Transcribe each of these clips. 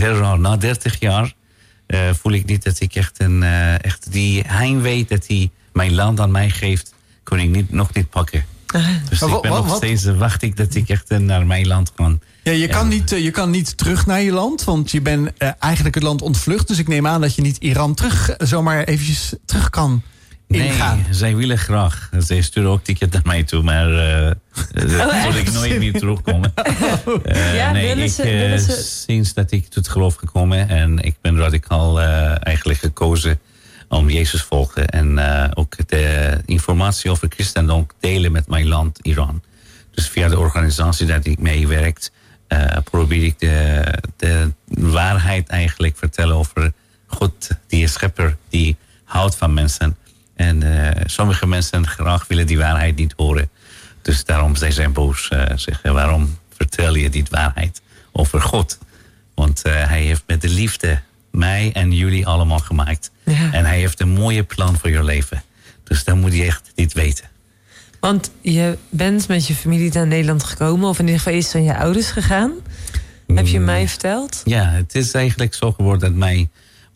heel raar. Na 30 jaar voel ik niet dat ik echt, een, echt die heimwee dat hij mijn land aan mij geeft, kon ik niet, nog niet pakken. Dus ik ben nog steeds, wacht ik dat ik echt naar mijn land kan. Ja, je, kan niet, je kan niet terug naar je land, want je bent eigenlijk het land ontvlucht. Dus ik neem aan dat je niet Iran terug, zomaar eventjes terug kan Nee, zij willen graag. Zij sturen ook ticket naar mij toe, maar uh, oh, ik nooit meer terugkomen. Uh, ja, nee, ik, uh, sinds dat ik tot geloof gekomen en ik ben radicaal eigenlijk gekozen om Jezus volgen en ook de informatie over christendom delen met mijn land, Iran. Dus via de organisatie dat ik meewerkt, probeer ik de, de waarheid eigenlijk vertellen over God, die is schepper, die houdt van mensen. En uh, sommige mensen graag willen die waarheid niet horen. Dus daarom zijn ze boos. Uh, zeggen, waarom vertel je die waarheid over God? Want uh, hij heeft met de liefde mij en jullie allemaal gemaakt. Ja. En hij heeft een mooie plan voor je leven. Dus dan moet je echt niet weten. Want je bent met je familie naar Nederland gekomen, of in ieder geval is van je ouders gegaan. Heb je mm. mij verteld? Ja, het is eigenlijk zo geworden dat mijn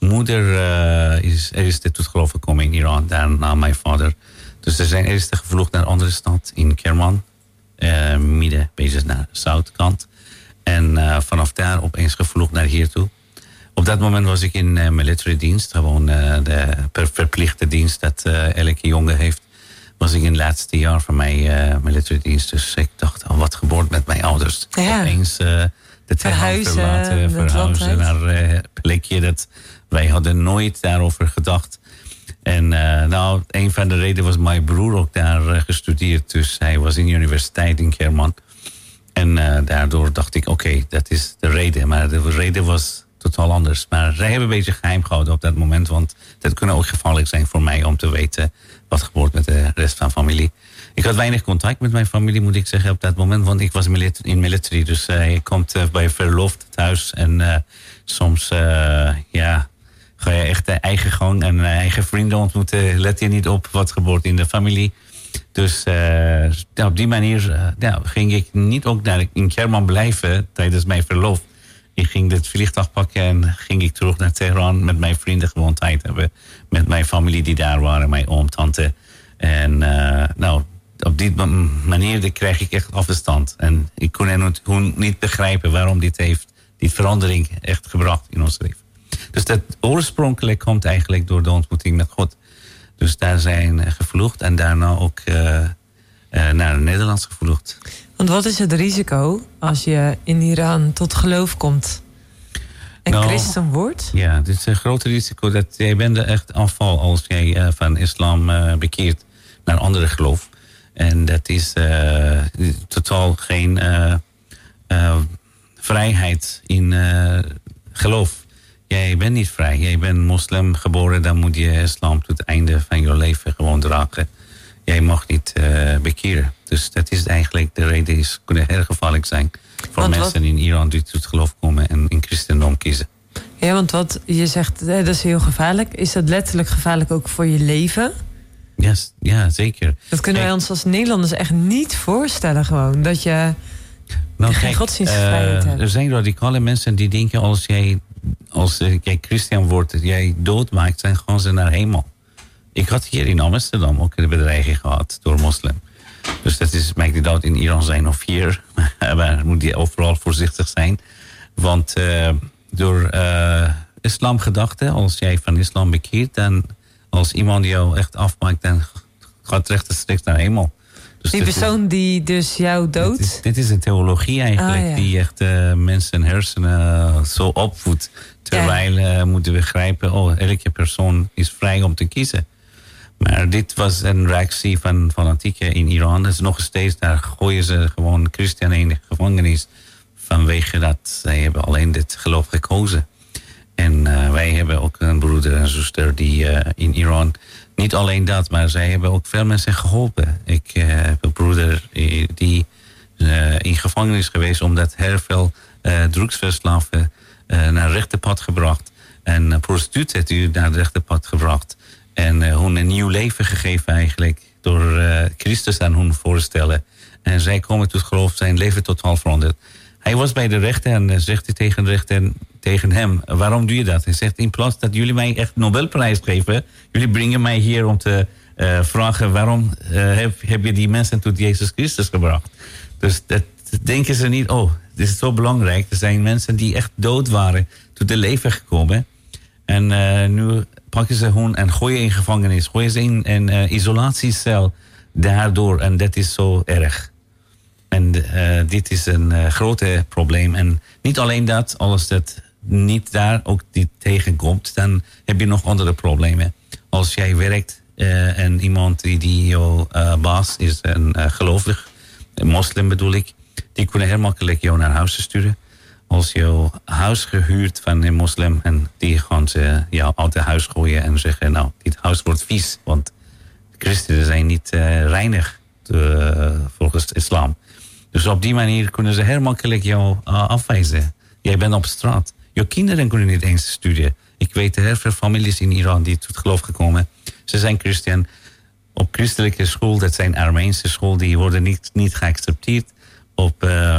moeder uh, is eerst tot geloof gekomen in Iran, daarna mijn vader. Dus ze zijn eerst gevlucht naar een andere stad in Kerman, uh, midden, bezig naar de zuidkant. En uh, vanaf daar opeens gevlucht naar hier toe. Op dat moment was ik in military dienst, gewoon de verplichte dienst dat elke jongen heeft. Was ik in het laatste jaar van mijn military dienst. Dus ik dacht, oh, wat gebeurt met mijn ouders? Ja. Opeens de verhuizen, verlaten, verhuizen naar een plekje dat wij hadden nooit daarover gedacht. En uh, nou, een van de redenen was mijn broer ook daar uh, gestudeerd. Dus hij was in de universiteit in Kerman. En uh, daardoor dacht ik, oké, dat is de reden. Maar de reden was totaal anders. Maar zij hebben een beetje geheim gehouden op dat moment. Want dat kunnen ook gevaarlijk zijn voor mij om te weten wat gebeurt met de rest van familie. Ik had weinig contact met mijn familie, moet ik zeggen, op dat moment. Want ik was in military. Dus uh, komt bij verloofd thuis. En soms, ja, ga je echt eigen gang en eigen vrienden ontmoeten. Let je niet op wat gebeurt in de familie. Dus uh, op die manier ja, ging ik niet ook naar, in Kerman blijven tijdens mijn verlof. Ik ging het vliegtuig pakken en ging ik terug naar Teheran met mijn vrienden gewoon tijd hebben. Met mijn familie die daar waren, mijn oom, tante. En uh, nou, op die manier krijg ik echt afstand. En ik kon niet begrijpen waarom dit heeft, die verandering echt gebracht in ons leven. Dus dat oorspronkelijk komt eigenlijk door de ontmoeting met God. Dus daar zijn gevlucht en daarna ook uh, uh, naar Nederlands gevlucht. Want wat is het risico als je in Iran tot geloof komt en nou, christen wordt? Ja, het is een groot risico dat jij bent echt afval als jij uh, van islam bekeert naar andere geloof. En dat is totaal geen vrijheid in geloof jij bent niet vrij. Jij bent moslim geboren, dan moet je islam tot het einde van je leven gewoon dragen. Jij mag niet uh, bekeren. Dus dat is eigenlijk de reden, is kunnen heel gevaarlijk zijn voor mensen in Iran die tot geloof komen en in christendom kiezen. Ja, want wat je zegt, dat is heel gevaarlijk. Is dat letterlijk gevaarlijk ook voor je leven? Yes, ja, zeker. Dat kunnen wij ons als Nederlanders echt niet voorstellen gewoon. Dat je nou, geen godsdienstvrijheid uh, hebt. Er zijn radicale mensen die denken als jij als jij Christian wordt, jij doodmaakt, dan gaan ze naar hemel. Ik had hier in Amsterdam ook een bedreiging gehad door moslim. Dus dat is, maakt niet uit in Iran zijn of hier. Maar moet je overal voorzichtig zijn. Want uh, door uh, islamgedachten, als jij van islam bekeert... dan als iemand jou echt afmaakt, dan gaat rechtstreeks naar hemel. Dus die persoon die dus jou doodt? Dit is, dit is een theologie eigenlijk, ah, die echt uh, mensen hersenen zo opvoedt. Terwijl we uh, moeten begrijpen, oh, elke persoon is vrij om te kiezen. Maar dit was een reactie van fanatieken in Iran. Dus nog steeds, daar gooien ze gewoon christenen in de gevangenis. Vanwege dat zij hebben alleen dit geloof gekozen. En uh, wij hebben ook een broeder en zuster die in Iran... Niet alleen dat, maar zij hebben ook veel mensen geholpen. Ik uh, heb een broeder die in gevangenis geweest... omdat heel veel drugsverslaafden eh, naar het rechte pad gebracht. En uh, prostitutie heeft u naar het rechte pad gebracht. En uh, hun een nieuw leven gegeven eigenlijk. Door Christus aan hun voorstellen. En zij komen tot geloof, zijn leven totaal veranderd. Hij was bij de rechter en zegt hij tegen de rechter... tegen hem, waarom doe je dat? Hij zegt, in plaats dat jullie mij echt Nobelprijs geven, jullie brengen mij hier om te uh, vragen waarom uh, heb, heb je die mensen tot Jezus Christus gebracht? Dus dat denken ze niet, oh, dit is zo belangrijk. Er zijn mensen die echt dood waren, tot de leven gekomen. En uh, nu pakken ze hun en gooien in gevangenis, gooien ze in een isolatiecel daardoor. En dat is zo erg. En dit is een uh, grote probleem. En niet alleen dat, als dat niet daar ook die tegenkomt, dan heb je nog andere problemen. Als jij werkt uh, en iemand die, die jouw baas is, een gelovig, een moslim bedoel ik, die kunnen heel makkelijk jou naar huis sturen. Als jouw huis gehuurd van een moslim en die gaan ze jou uit het huis gooien en zeggen, nou, dit huis wordt vies, want christenen zijn niet reinig volgens islam. Dus op die manier kunnen ze heel makkelijk jou uh, afwijzen. Jij bent op straat. Je kinderen kunnen niet eens studeren. Ik weet heel veel families in Iran die tot geloof gekomen. Ze zijn christen. Op christelijke school, dat zijn Armeense school, die worden niet, niet geaccepteerd. Op uh,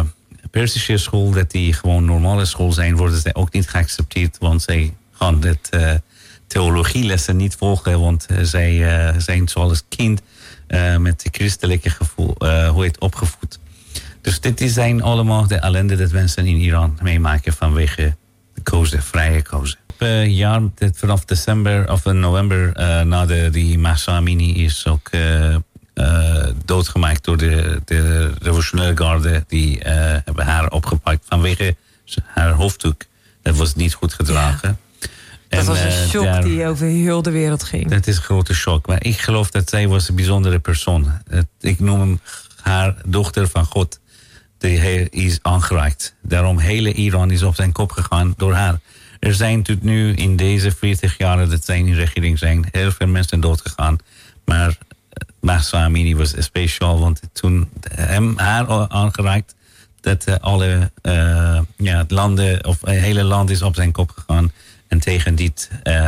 Persische school, dat die gewoon normale school zijn, worden ze ook niet geaccepteerd. Want zij gaan het uh, theologielessen niet volgen. Want zij zijn zoals kind met christelijke gevoel, hoe heet opgevoed. Dus dit zijn allemaal de ellende dat mensen in Iran meemaken vanwege de kozen, vrije kozen. Uh, jaar, vanaf december of november uh, na de die Massa Amini is ook uh, doodgemaakt door de, de revolutionaire garde. Die hebben haar opgepakt vanwege haar hoofddoek. Dat was niet goed gedragen. Ja. Dat was een shock die over heel de wereld ging. Dat is een grote shock. Maar ik geloof dat zij was een bijzondere persoon. Ik noem hem haar dochter van God die is aangeraakt. Daarom hele Iran is op zijn kop gegaan door haar. Er zijn tot nu in deze 40 jaar dat zij in regering zijn, heel veel mensen doodgegaan. Maar eh, Mahsa Amini was speciaal, want toen hem haar aangeraakt, dat eh, alle uh, ja, landen, of het hele land is op zijn kop gegaan en tegen die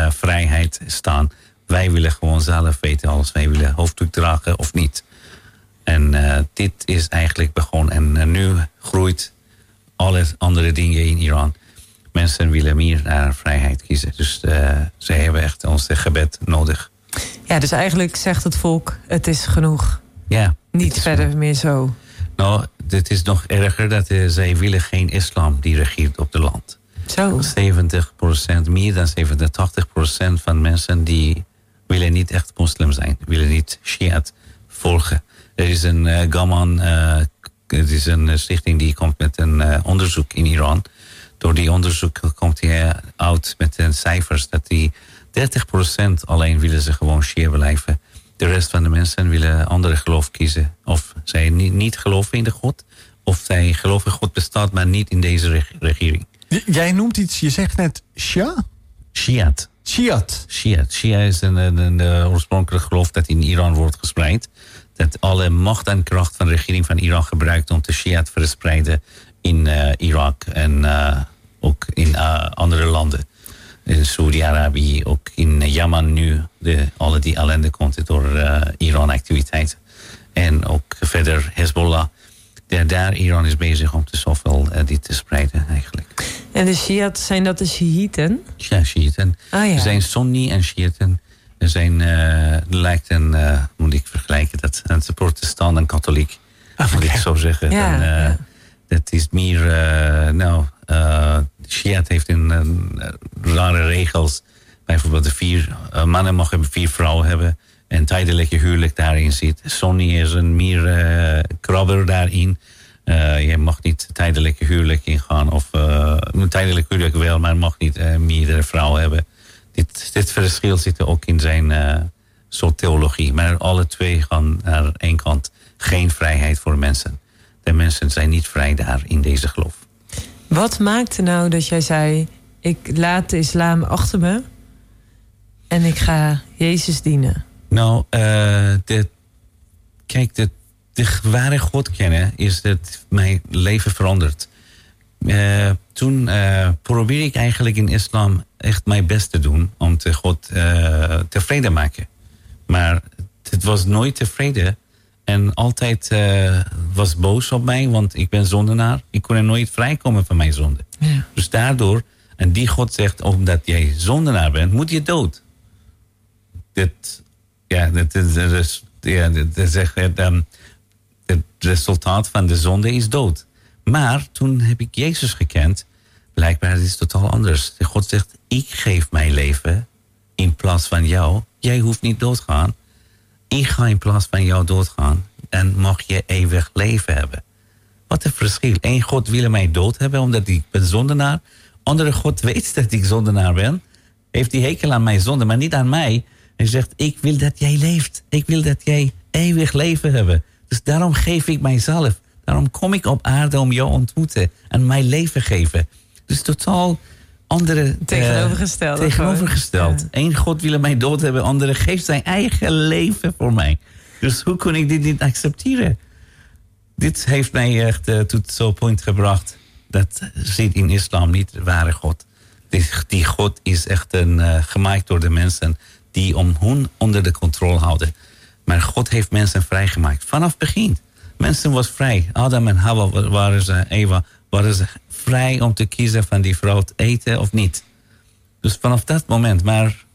vrijheid staan. Wij willen gewoon zelf weten als wij willen hoofddoek dragen of niet. En uh, dit is eigenlijk begonnen. En uh, nu groeit alle andere dingen in Iran. Mensen willen meer naar vrijheid kiezen. Dus uh, ze hebben echt ons gebed nodig. Ja, dus eigenlijk zegt het volk, het is genoeg. Ja. Niet verder genoeg. meer zo. Nou, het is nog erger dat zij willen geen islam die regeert op het land. Zo. 70% meer dan 70, 80 van mensen die willen niet echt moslim zijn. Willen niet Shiat volgen. Er is een uh, Gaman, het is een stichting die komt met een onderzoek in Iran. Door die onderzoek komt hij uit met de cijfers dat die 30% alleen willen ze gewoon Shia blijven. De rest van de mensen willen andere geloof kiezen. Of zij niet, geloven in de God, of zij geloven God bestaat, maar niet in deze regering. Jij noemt iets, je zegt net Shia? Shiat. Shiat. Shiat. Shia is een, een, een, een oorspronkelijk geloof dat in Iran wordt gespreid dat alle macht en kracht van de regering van Iran gebruikt om de Shia te verspreiden in uh, Irak en uh, ook in uh, andere landen. In Saudi-Arabië, ook in Jemen nu. De, alle die ellende komt door Iran-activiteiten. En ook verder Hezbollah. Daar, daar Iran is bezig om te zoveel dit te spreiden eigenlijk. En de Shiat, zijn dat de Shiiten? Ja, Shiiten. Ah, ja. Er zijn Sunni en Shiiten. Er zijn, uh, lijkt een, uh, moet ik vergelijken, dat een protestant en katholiek, okay. moet ik zo zeggen. Ja, en, uh, ja. Dat is meer, nou, Shiat heeft een, rare regels. Bijvoorbeeld de vier mannen mogen vier vrouwen hebben en tijdelijke huwelijk daarin zit. Sonny is een meer krabber daarin. je mag niet tijdelijke huwelijk ingaan. Of tijdelijk huwelijk wel, maar mag niet meerdere vrouwen hebben dit, dit verschil zit er ook in zijn uh, soort theologie. Maar alle twee gaan naar één kant. Geen vrijheid voor mensen. De mensen zijn niet vrij daar in deze geloof. Wat maakte nou dat jij zei... ik laat de islam achter me... en ik ga Jezus dienen? Nou, uh, de, kijk, de, de ware God kennen... is dat mijn leven veranderd. Uh, toen uh, probeer ik eigenlijk in islam echt mijn best te doen om te God uh, tevreden maken. Maar het was nooit tevreden en altijd uh, was boos op mij, want ik ben zondenaar. Ik kon er nooit vrijkomen van mijn zonde. Ja. Dus daardoor, En die God zegt, omdat jij zondenaar bent, moet je dood. Dit, ja, dit is, ja, dit is um, het resultaat van de zonde is dood. Maar toen heb ik Jezus gekend. Blijkbaar is het totaal anders. God zegt, ik geef mijn leven in plaats van jou. Jij hoeft niet doodgaan. Ik ga in plaats van jou doodgaan. En mag je eeuwig leven hebben. Wat een verschil. Eén God wil mij dood hebben omdat ik ben zondenaar. Andere God weet dat ik zondenaar ben. Heeft die hekel aan mijn zonde, maar niet aan mij. Hij zegt, ik wil dat jij leeft. Ik wil dat jij eeuwig leven hebben. Dus daarom geef ik mijzelf. Daarom kom ik op aarde om jou ontmoeten. En mijn leven geven. Dus totaal andere... Tegenovergesteld. Uh, tegenovergesteld. Ja. Eén God wil mij dood hebben. Andere geeft zijn eigen leven voor mij. Dus hoe kon ik dit niet accepteren? Dit heeft mij echt uh, tot zo'n punt gebracht. Dat zit in islam niet de ware God. Die, die God is echt een, uh, gemaakt door de mensen die om hun onder de controle houden. Maar God heeft mensen vrijgemaakt. Vanaf het begin. Mensen was vrij. Adam en Hawa waren ze, Eva, waren ze vrij om te kiezen van die vrouw te eten of niet. Dus vanaf dat moment, maar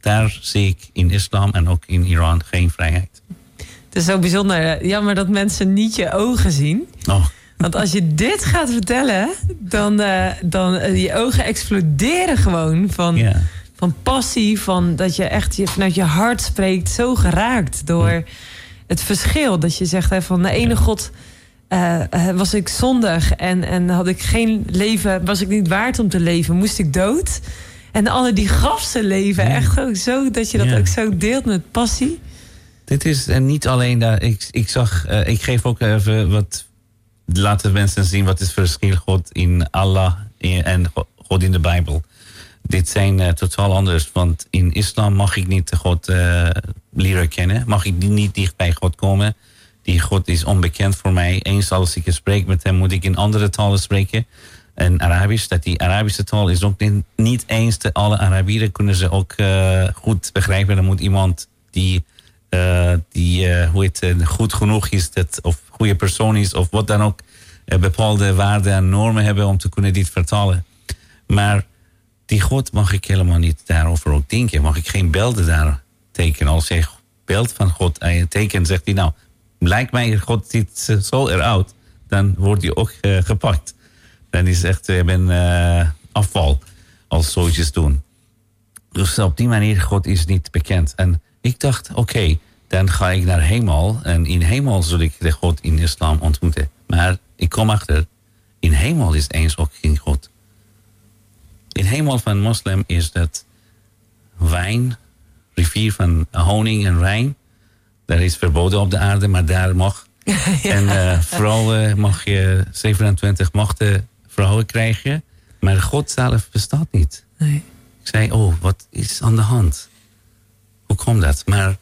daar zie ik in islam en ook in Iran geen vrijheid. Het is zo bijzonder. Jammer dat mensen niet je ogen zien. Oh. Want als je dit gaat vertellen, dan, uh, dan uh, je ogen exploderen gewoon van, van passie, van dat je echt je, vanuit je hart spreekt, zo geraakt door het verschil. Dat je zegt hè, van de ene God uh, was ik zondig en, en had ik geen leven, was ik niet waard om te leven, moest ik dood. En alle die gaf leven, Ja. echt ook zo, dat je dat Ja. ook zo deelt met passie. Dit is en niet alleen dat. Ik, ik zag, eh, ik geef ook even wat. Laten mensen zien wat is het verschil God in Allah in- en Go- God in de Bijbel. Dit zijn eh, totaal anders. Want in islam mag ik niet de God eh, leren kennen. Mag ik niet dicht bij God komen. Die God is onbekend voor mij. Eens als ik spreek met hem, moet ik in andere talen spreken. En Arabisch, dat die Arabische taal is ook niet, eens de alle Arabieren kunnen ze ook eh, goed begrijpen. Dan moet iemand die, die hoe het, goed genoeg is, dat, of goede persoon is, of wat dan ook, bepaalde waarden en normen hebben om te kunnen dit vertalen. Maar die God mag ik helemaal niet daarover ook denken. Mag ik geen beelden daar tekenen. Als je beeld van God je tekent, zegt hij nou, lijkt mij God ziet eh, zo eruit, dan wordt hij ook eh, gepakt. Dan is echt, je bent eh, afval als zoiets doen. Dus op die manier, God is niet bekend. En ik dacht, oké, dan ga ik naar hemel. En in hemel zul ik de God in islam ontmoeten. Maar ik kom achter, in hemel is eens ook geen God. In hemel van moslim is dat wijn, rivier van honing en wijn. Dat is verboden op de aarde, maar daar mag. En eh, vrouwen mag je 27 machten vrouwen krijgen. Maar God zelf bestaat niet. Nee. Ik zei, oh, wat is aan de hand? Hoe komt dat? Maar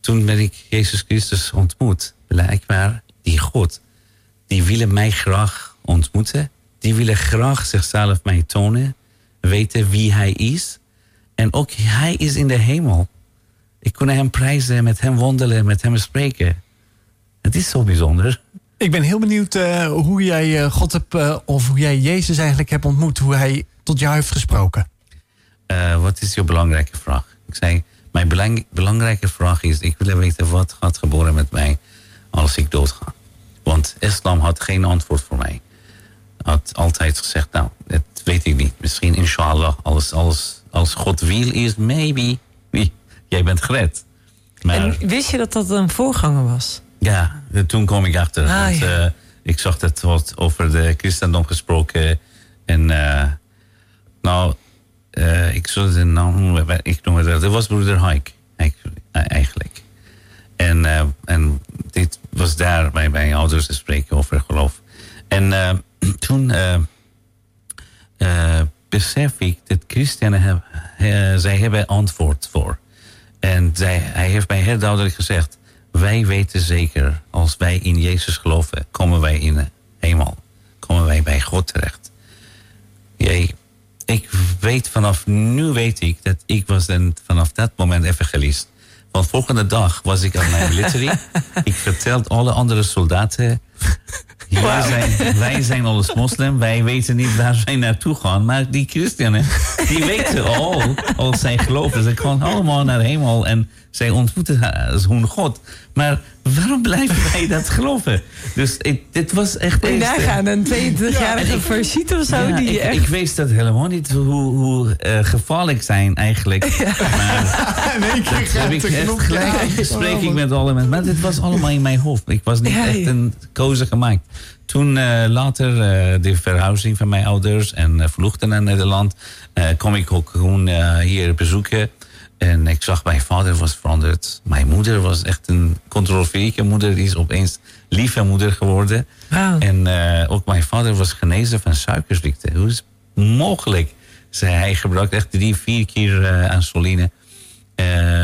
toen ben ik Jezus Christus ontmoet. Blijkbaar, die God, die willen mij graag ontmoeten. Die willen graag zichzelf mij tonen. Weten wie hij is. En ook hij is in de hemel. Ik kon hem prijzen, met hem wandelen, met hem spreken. Het is zo bijzonder. Ik ben heel benieuwd eh, hoe jij eh, God hebt, eh, of hoe jij Jezus eigenlijk hebt ontmoet. Hoe hij tot jou heeft gesproken. Wat is je belangrijke vraag? Ik zei, mijn belang, belangrijke vraag is, ik wil weten wat gaat gebeuren met mij als ik doodga. Want islam had geen antwoord voor mij. Had altijd gezegd, nou, dat weet ik niet. Misschien inshallah, als, als, als God wil is, maybe, wie- jij bent gered. Maar En wist je dat dat een voorganger was? ja, toen kwam ik achter. Ah, want, ja. eh, ik zag dat wat over de christendom gesproken. En eh, nou, eh, ik zou de naam ik noem het, dat was broeder Haik, eigenlijk-. En, en dit was daar bij mijn ouders te spreken over geloof. En toen besef ik dat christenen, heb, eh, zij hebben antwoord voor. En zij, hij heeft mij heel duidelijk gezegd, wij weten zeker, als wij in Jezus geloven, komen wij in de hemel. Komen wij bij God terecht. Jij, ik weet vanaf nu weet ik dat ik was dan vanaf dat moment evangelist. Want volgende dag was ik aan mijn military. ik vertelde alle andere soldaten Wij zijn, wij zijn alles moslim. Wij weten niet waar zij naartoe gaan. Maar die christenen, die weten al, als zij geloven. Ze gaan allemaal naar hemel en zij ontmoeten hun God. Maar waarom blijven wij dat geloven? Dus ik, dit was echt... Nagaan, een 22-jarige ja, verschiet of zo. Ja, die ik, echt... ik wist dat helemaal niet hoe, hoe uh, gevaarlijk zijn eigenlijk. Ja. Maar nee, dat heb ik echt gelijk gesprek ik met alle mensen. Maar dit was allemaal in mijn hoofd. Ik was niet Ja, echt een koze gemaakt. Toen uh, later uh, de verhuizing van mijn ouders en uh, vluchten naar Nederland, kom ik ook gewoon hier bezoeken. En ik zag mijn vader was veranderd. Mijn moeder was echt een controversieke moeder. Die is opeens lieve moeder geworden. Wauw. En ook mijn vader was genezen van suikerziekte. Hoe is het mogelijk? Zei hij gebruikt echt drie, vier keer insuline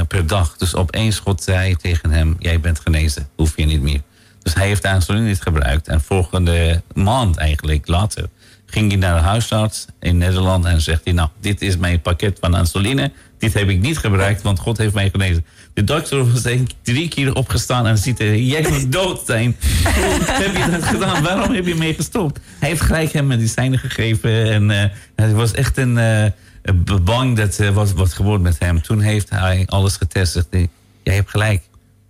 per dag. Dus opeens God zei tegen hem, jij bent genezen. Hoef je niet meer. Dus hij heeft de insuline niet gebruikt. En volgende maand eigenlijk, later, ging hij naar de huisarts in Nederland en zegt hij, nou, dit is mijn pakket van insuline. Dit heb ik niet gebruikt, want God heeft mij genezen. De dokter was denk drie keer opgestaan en ziet, jij moet dood zijn. Heb je dat gedaan? Waarom heb je mee gestopt? Hij heeft gelijk hem medicijnen gegeven en uh, hij was echt een... Uh, bang dat uh, wat, wat geworden met hem. Toen heeft hij alles getest. Hij, jij hebt gelijk.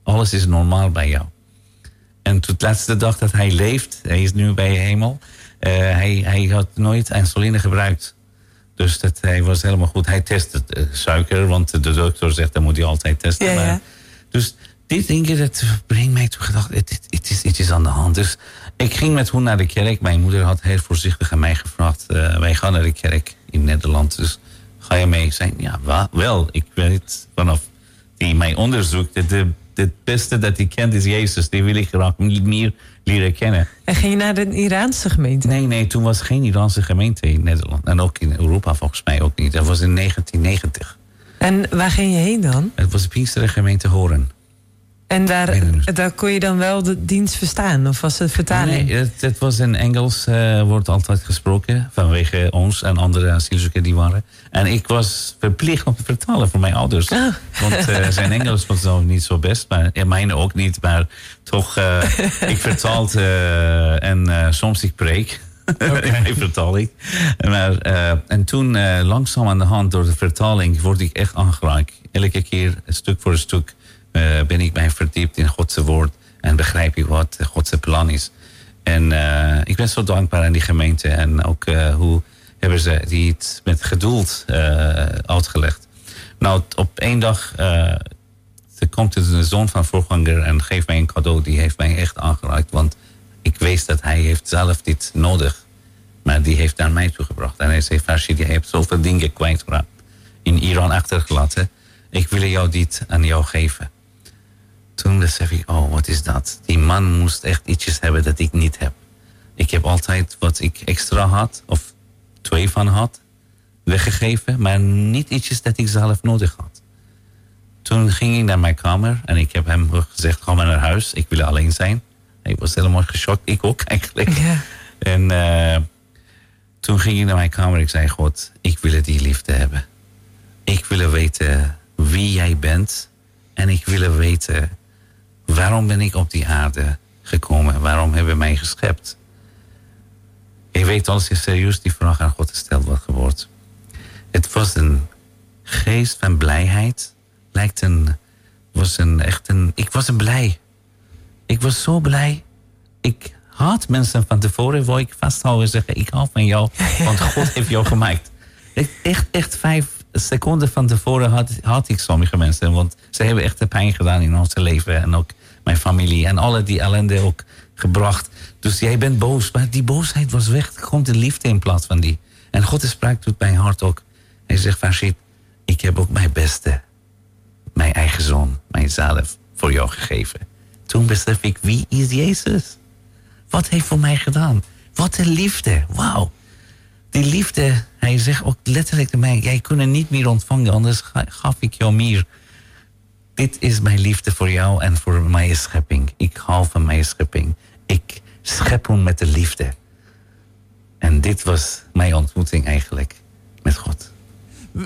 Alles is normaal bij jou. En tot de laatste dag dat hij leeft, hij is nu bij hemel. Uh, hij, hij had nooit insuline gebruikt. Dus dat, hij was helemaal goed. Hij testte uh, suiker, want de dokter zegt dat moet hij altijd testen. Ja, ja. Maar, dus dit dat brengt mij toe gedacht, het, het, het, is, het is aan de hand. Dus ik ging met hun naar de kerk. Mijn moeder had heel voorzichtig aan mij gevraagd. Uh, wij gaan naar de kerk in Nederland. Dus ga je mee? Zei, ja, wa, wel. Ik weet vanaf die mijn onderzoek dat de het beste dat ik kent is Jezus. Die wil ik graag meer leren kennen. En ging je naar de Iraanse gemeente? Nee, nee, toen was geen Iraanse gemeente in Nederland. En ook in Europa volgens mij ook niet. Dat was in 1990. En waar ging je heen dan? Het was de Pinkstergemeente Horen. En daar, daar kon je dan wel de dienst verstaan? Of was het vertaling? Nee, het, het was in Engels, uh, wordt altijd gesproken. Vanwege ons en andere asielzoekers die waren. En ik was verplicht om te vertalen voor mijn ouders. Oh. Want uh, zijn Engels was nog niet zo best. Maar ja, mijne ook niet. Maar toch, uh, ik vertaald en soms ik preek. Okay. ik vertaal ik. Maar, en toen langzaam aan de hand door de vertaling word ik echt aangeraakt. Elke keer stuk voor stuk. Uh, ben ik mij verdiept in Gods woord en begrijp ik wat Gods plan is. En uh, ik ben zo dankbaar aan die gemeente en ook uh, hoe hebben ze die met geduld uitgelegd. Nou, op één dag komt de zoon van voorganger en geeft mij een cadeau. Die heeft mij echt aangeraakt, want ik wist dat hij heeft zelf dit nodig. Maar die heeft naar mij toegebracht. En hij zei, Farshid, je hebt zoveel dingen kwijtgeraakt. In Iran achtergelaten. Ik wil jou dit aan jou geven toen besef ik, oh, wat is dat? Die man moest echt ietsjes hebben dat ik niet heb. Ik heb altijd wat ik extra had, of twee van had, weggegeven, maar niet ietsjes dat ik zelf nodig had. Toen ging ik naar mijn kamer en ik heb hem gezegd, ga maar naar huis, ik wil alleen zijn. Hij was helemaal geschokt, ik ook eigenlijk. Ja. En uh, toen ging ik naar mijn kamer en ik zei, God, ik wil die liefde hebben. Ik wil weten wie jij bent en ik wil weten waarom ben ik op die aarde gekomen? Waarom hebben mij geschept? Ik weet als je serieus die vraag aan God gesteld wordt geworden. Het was een geest van blijheid. Lijkt een, was een echt een, ik was een blij. Ik was zo blij. Ik had mensen van tevoren waar ik vasthouden en zeggen, ik hou van jou, want God heeft jou gemaakt. Echt, echt vijf seconden van tevoren had, had ik sommige mensen. Want ze hebben echt de pijn gedaan in ons leven. En ook mijn familie. En alle die ellende ook gebracht. Dus jij bent boos. Maar die boosheid was weg. Er komt de liefde in plaats van die. En God spreekt tot mijn hart ook. Hij zegt, Farshid, ik heb ook mijn beste. Mijn eigen zoon, mijzelf, voor jou gegeven. Toen besef ik, wie is Jezus? Wat heeft voor mij gedaan? Wat een liefde. Wauw die liefde, hij zegt ook letterlijk tegen mij: Jij kunt het niet meer ontvangen, anders gaf ik jou meer. Dit is mijn liefde voor jou en voor mijn schepping. Ik hou van mijn schepping. Ik schep hem met de liefde. En dit was mijn ontmoeting eigenlijk met God.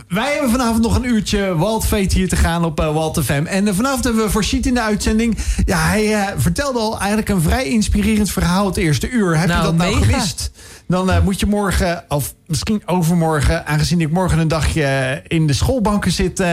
Wij hebben vanavond nog een uurtje Waldfeet hier te gaan op uh, Walt FM. En uh, vanavond hebben we voor Sheet in de uitzending. Ja, hij uh, vertelde al eigenlijk een vrij inspirerend verhaal het eerste uur. Heb Nou, je dat nou gemist? Dan uh, moet je morgen, of misschien overmorgen... aangezien ik morgen een dagje in de schoolbanken zit... Uh,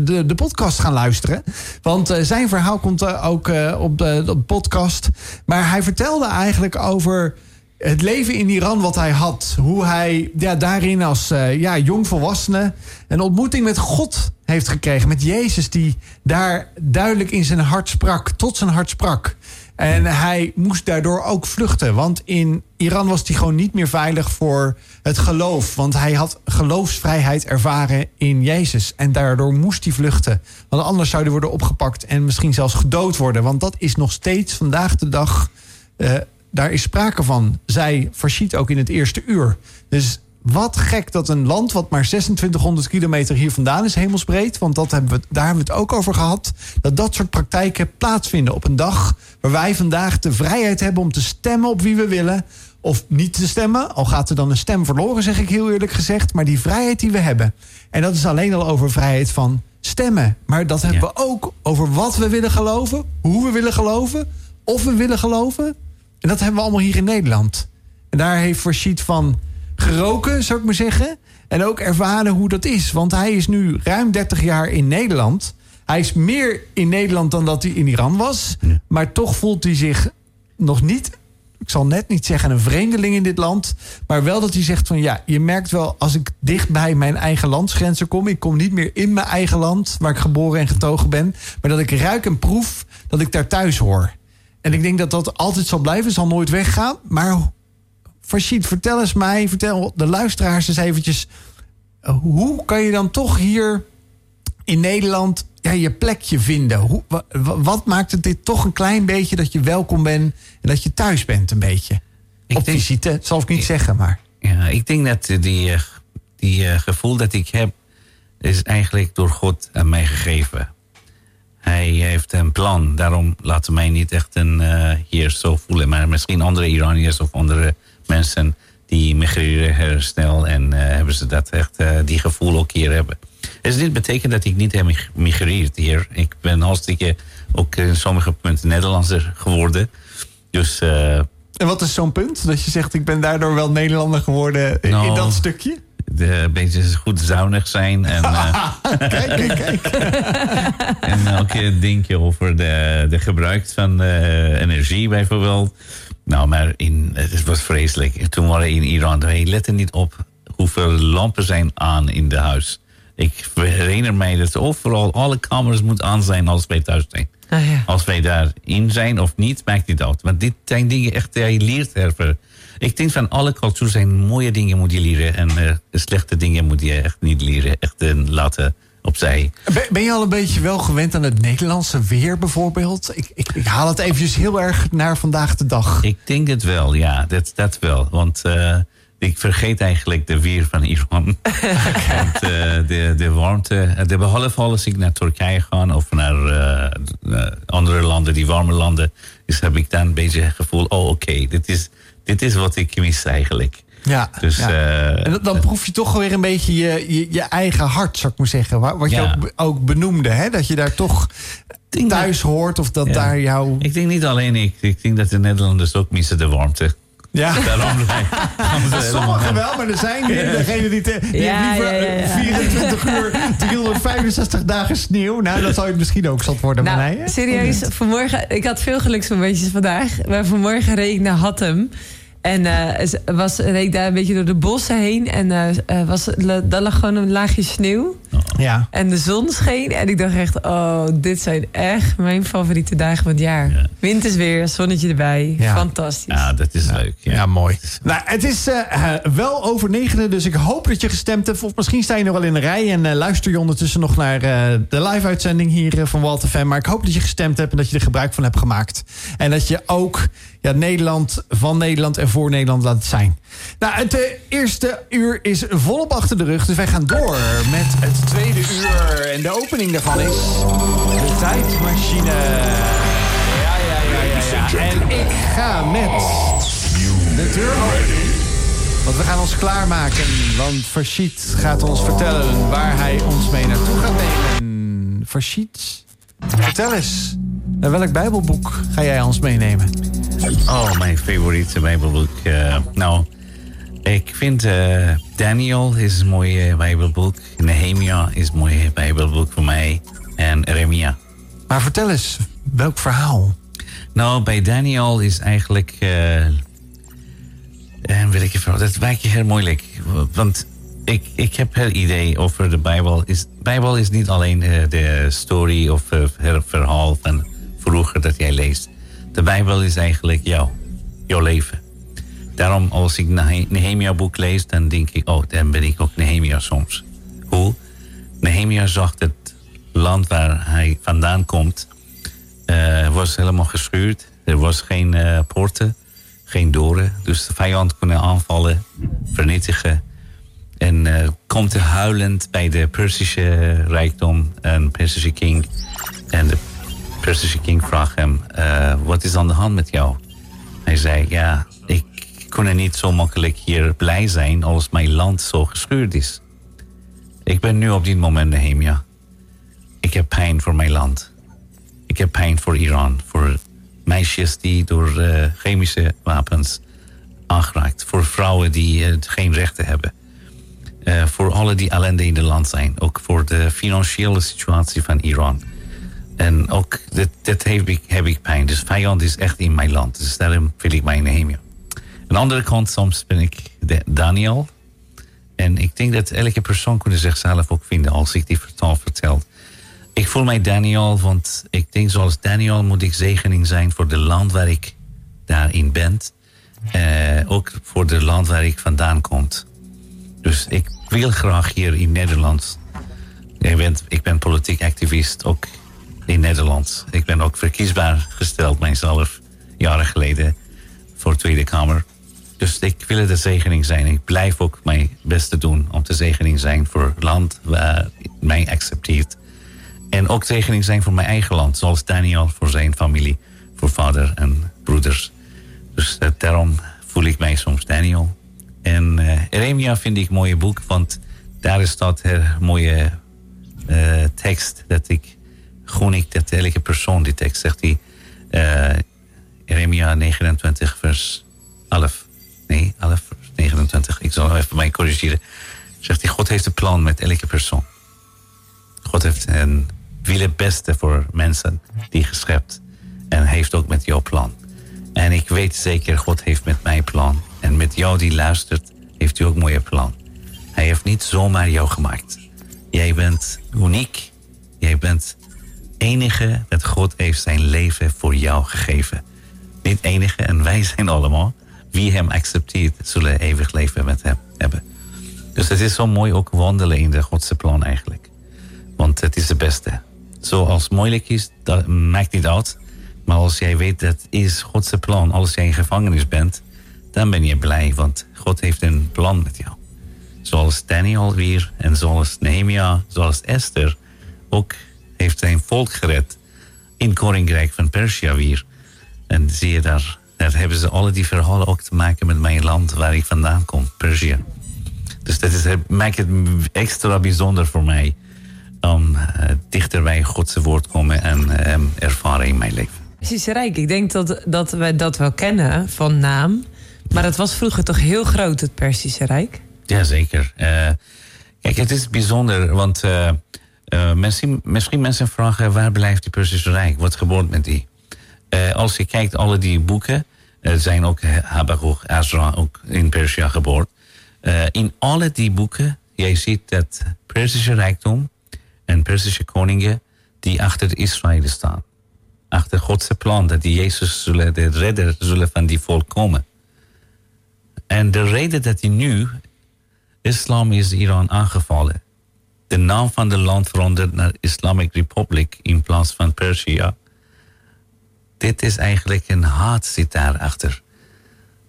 de, de podcast gaan luisteren. Want uh, zijn verhaal komt ook op de, op de podcast. Maar hij vertelde eigenlijk over het leven in Iran wat hij had. Hoe hij ja, daarin als uh, ja, jongvolwassene een ontmoeting met God heeft gekregen. Met Jezus die daar duidelijk in zijn hart sprak. Tot zijn hart sprak. En hij moest daardoor ook vluchten. Want in Iran was hij gewoon niet meer veilig voor het geloof. Want hij had geloofsvrijheid ervaren in Jezus. En daardoor moest hij vluchten. Want anders zou hij worden opgepakt en misschien zelfs gedood worden. Want dat is nog steeds vandaag de dag... Uh, daar is sprake van, zei Farshid ook in het eerste uur. Dus wat gek dat een land wat maar 2600 kilometer hier vandaan is, hemelsbreed, want dat hebben we, daar hebben we het ook over gehad, dat dat soort praktijken plaatsvinden op een dag waar wij vandaag de vrijheid hebben om te stemmen op wie we willen. Of niet te stemmen, al gaat er dan een stem verloren, zeg ik heel eerlijk gezegd. Maar die vrijheid die we hebben. En dat is alleen al over vrijheid van stemmen. Maar dat hebben ja. we ook over wat we willen geloven, hoe we willen geloven, of we willen geloven. En dat hebben we allemaal hier in Nederland. En daar heeft Rashid van geroken, zou ik maar zeggen. En ook ervaren hoe dat is. Want hij is nu ruim 30 jaar in Nederland. Hij is meer in Nederland dan dat hij in Iran was. Ja. Maar toch voelt hij zich nog niet... Ik zal net niet zeggen een vreemdeling in dit land. Maar wel dat hij zegt van ja, je merkt wel als ik dicht bij mijn eigen landsgrenzen kom. Ik kom niet meer in mijn eigen land waar ik geboren en getogen ben. Maar dat ik ruik en proef dat ik daar thuis hoor. En ik denk dat dat altijd zal blijven, zal nooit weggaan. Maar Farshid, vertel eens mij, vertel de luisteraars eens eventjes... hoe kan je dan toch hier in Nederland ja, je plekje vinden? Hoe, wat maakt het dit toch een klein beetje dat je welkom bent... en dat je thuis bent een beetje? Ik Op denk, visite, zal ik niet ik, zeggen, maar... Ja, ik denk dat die, die uh, gevoel dat ik heb... is eigenlijk door God aan mij gegeven hij heeft een plan. Daarom laten mij niet echt een, uh, hier zo voelen. Maar misschien andere Iraniërs of andere mensen die migreren heel snel. En uh, hebben ze dat echt, uh, die gevoel ook hier hebben. Het is niet betekent dat ik niet heb gemigreerd hier. Ik ben hartstikke ook in sommige punten Nederlander geworden. Dus... en wat is zo'n punt? Dat je zegt, ik ben daardoor wel Nederlander geworden nou, in dat stukje? De, een beetje goed zuinig zijn. En, uh, kijk, kijk, kijk. en ook een dingetje over de, de gebruik van uh, energie bijvoorbeeld. Nou, maar in, het was vreselijk. Toen waren we in Iran, wij letten niet op hoeveel lampen zijn aan in de huis. Ik herinner mij dat overal alle kamers moeten aan zijn als wij thuis zijn. Ah, ja. Als wij daarin zijn of niet, maakt niet uit. Want dit zijn dingen echt, je leert ervan. Ik denk van alle culturen zijn mooie dingen moet je leren. En uh, slechte dingen moet je echt niet leren. Echt uh, laten opzij. Ben, ben, je al een beetje wel gewend aan het Nederlandse weer bijvoorbeeld? Ik, ik, ik haal het eventjes heel erg naar vandaag de dag. Ik denk het wel, ja. Dat, dat wel. Want uh, ik vergeet eigenlijk de weer van Iran. Want uh, de, de warmte... De, behalve als ik naar Turkije ga of naar uh, andere landen, die warme landen... Dus heb ik dan een beetje het gevoel... oh, oké, okay, dit, is, dit is wat ik mis eigenlijk. Ja, dus, ja. Uh, en dan proef je toch weer een beetje je, je, je eigen hart, zou ik maar zeggen. Wat je Ja. ook, ook benoemde, hè? dat je daar toch denk thuis hoort of dat Ja. daar jouw... Ik denk niet alleen ik. Ik denk dat de Nederlanders ook missen de warmte. Ja. Daarom Sommigen wel, maar er zijn weer degenen die, te, die Ja, liever ja, ja, ja. 24 uur, 365 dagen sneeuw. Nou, dan zou je misschien ook zat worden. maar Nou, nee, hè? serieus, vanmorgen... Ik had veel geluksmomentjes vandaag. Maar vanmorgen reed ik naar Hattem. En eh, was, reed daar een beetje door de bossen heen. En eh, eh, was, daar lag gewoon een laagje sneeuw. Ja. En de zon scheen. En ik dacht echt, oh, dit zijn echt mijn favoriete dagen van het jaar. Ja. Wintersweer, zonnetje erbij. Ja. Fantastisch. Ja, dat is leuk. Ja. Ja, mooi. Nou, het is wel over negenen, dus ik hoop dat je gestemd hebt. Of misschien sta je nog wel in de rij en luister je ondertussen nog naar eh, de live-uitzending hier van Walter Fan. Maar ik hoop dat je gestemd hebt en dat je er gebruik van hebt gemaakt. En dat je ook ja, Nederland van Nederland en voor Nederland laat zijn. Nou, het eh, eerste uur is volop achter de rug, dus wij gaan door met het tweede uur. En de opening daarvan is de tijdmachine. Ja, ja, ja, ja, ja. En ik ga met de open Want we gaan ons klaarmaken. Want Farshid gaat ons vertellen waar hij ons mee naartoe gaat nemen. Farshid, vertel eens. Welk Bijbelboek ga jij ons meenemen? Oh, mijn favoriete Bijbelboek. Uh, nou, ik vind uh, Daniel is een mooie Bijbelboek. Nehemia is een mooie Bijbelboek voor mij. En Remia. Maar vertel eens, welk verhaal? Nou, bij Daniel is eigenlijk. Uh, en wil ik even, dat lijkt je heel moeilijk. Want ik, ik heb het idee over de Bijbel. Is, de Bijbel is niet alleen de story of het verhaal van vroeger dat jij leest. De Bijbel is eigenlijk jou, jouw leven. Daarom, als ik Nehemia boek lees, dan denk ik, oh, dan ben ik ook Nehemia soms. Hoe? Nehemia zag het land waar hij vandaan komt, uh, was helemaal geschuurd. Er was geen uh, poorten, geen doren. Dus de vijand kon aanvallen, vernietigen. En uh, komt er huilend bij de Persische rijkdom, een Persische king. En de Persische king vraagt hem, wat is aan de hand met jou? Hij zei, ja, ik kon niet zo makkelijk hier blij zijn als mijn land zo gescheurd is. Ik ben nu op dit moment Nehemia. Ik heb pijn voor mijn land. Ik heb pijn voor Iran, voor meisjes die door uh, chemische wapens aangeraakt, voor vrouwen die uh, geen rechten hebben, voor alle die ellende in het land zijn, ook voor de financiële situatie van Iran. En ook dit, dit heb, ik, heb ik pijn. Dus vijand is echt in mijn land. Dus daarom wil ik mijn Nehemia. Aan de andere kant, soms ben ik Daniel. En ik denk dat elke persoon kunnen zichzelf ook vinden als ik die vertaal vertel. Ik voel mij Daniel, want ik denk zoals Daniel moet ik zegening zijn voor de land waar ik daarin ben. Uh, ook voor de land waar ik vandaan kom. Dus ik wil graag hier in Nederland. Ik ben politiek activist, ook in Nederland. Ik ben ook verkiesbaar gesteld mijzelf, jaren geleden, voor de Tweede Kamer. Dus ik wil de zegening zijn. Ik blijf ook mijn best doen om de zegening zijn voor het land waar mij accepteert. En ook zegening zijn voor mijn eigen land, zoals Daniel voor zijn familie, voor vader en broeders. Dus uh, daarom voel ik mij soms Daniel. En uh, Eremia vind ik een mooie boek, want daar staat een mooie uh, tekst dat ik gewoon ik dat elke persoon die tekst zegt die Jeremia 29 vers 11 nee 11 vers 29 ik zal even mij corrigeren. Zegt hij God heeft een plan met elke persoon. God heeft een wil het beste voor mensen die geschept en heeft ook met jouw plan. En ik weet zeker God heeft met mijn plan. En met jou die luistert heeft hij ook mooie plan. Hij heeft niet zomaar jou gemaakt. Jij bent uniek. Jij bent enige dat God heeft zijn leven voor jou gegeven. Niet enige en wij zijn allemaal. Wie hem accepteert, zullen eeuwig leven met hem hebben. Dus het is zo mooi ook wandelen in de Godse plan eigenlijk. Want het is de beste. Zoals moeilijk is, dat maakt niet uit. Maar als jij weet dat is Godse plan, als jij in gevangenis bent, dan ben je blij, want God heeft een plan met jou. Zoals Daniel weer en zoals Nehemia, zoals Esther ook heeft zijn volk gered in Koninkrijk van Persia weer. En zie je daar, daar hebben ze alle die verhalen ook te maken met mijn land waar ik vandaan kom, Persia. Dus dat is, maakt het extra bijzonder voor mij om uh, dichter bij Gods woord komen en um, ervaren in mijn leven. Persische Rijk, ik denk dat, dat wij dat wel kennen van naam. Maar het was vroeger toch heel groot, het Persische Rijk? Jazeker. Uh, kijk, het is bijzonder, want uh, uh, misschien, misschien mensen vragen waar blijft die Persische Rijk? Wat gebeurt met die? Uh, als je kijkt, alle die boeken, er zijn ook Habakkuk, Azra ook in Persia geboren. In alle die boeken, jij ziet dat Persische rijkdom en Persische koningen die achter Israël staan. Achter Godse plan dat die Jezus zullen, de redder zullen van die volk komen. En de reden dat die nu, islam is Iran aangevallen de naam van het land veranderd naar Islamic Republic in plaats van Persia. Dit is eigenlijk een haat zit daarachter.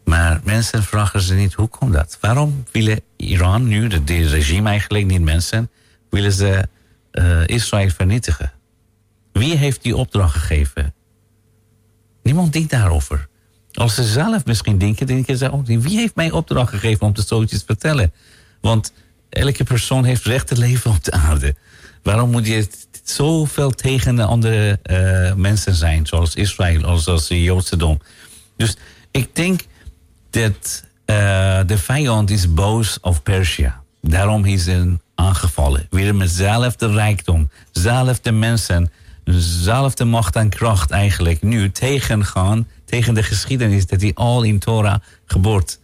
Maar mensen vragen ze niet, hoe komt dat? Waarom willen Iran nu, de, de regime eigenlijk, niet mensen, willen ze uh, Israël vernietigen? Wie heeft die opdracht gegeven? Niemand denkt daarover. Als ze zelf misschien denken, denken ze ook, wie heeft mij opdracht gegeven om te zoiets te vertellen? Want elke persoon heeft recht te leven op de aarde. Waarom moet je zoveel tegen de andere uh, mensen zijn, zoals Israël, als, als de Joodse? Dus ik denk dat uh, de vijand is boos op Persia. Daarom is hij aangevallen. Weer met zelfde rijkdom, zelfde mensen, zelfde macht en kracht eigenlijk nu tegengaan tegen de geschiedenis dat hij al in Torah geboord.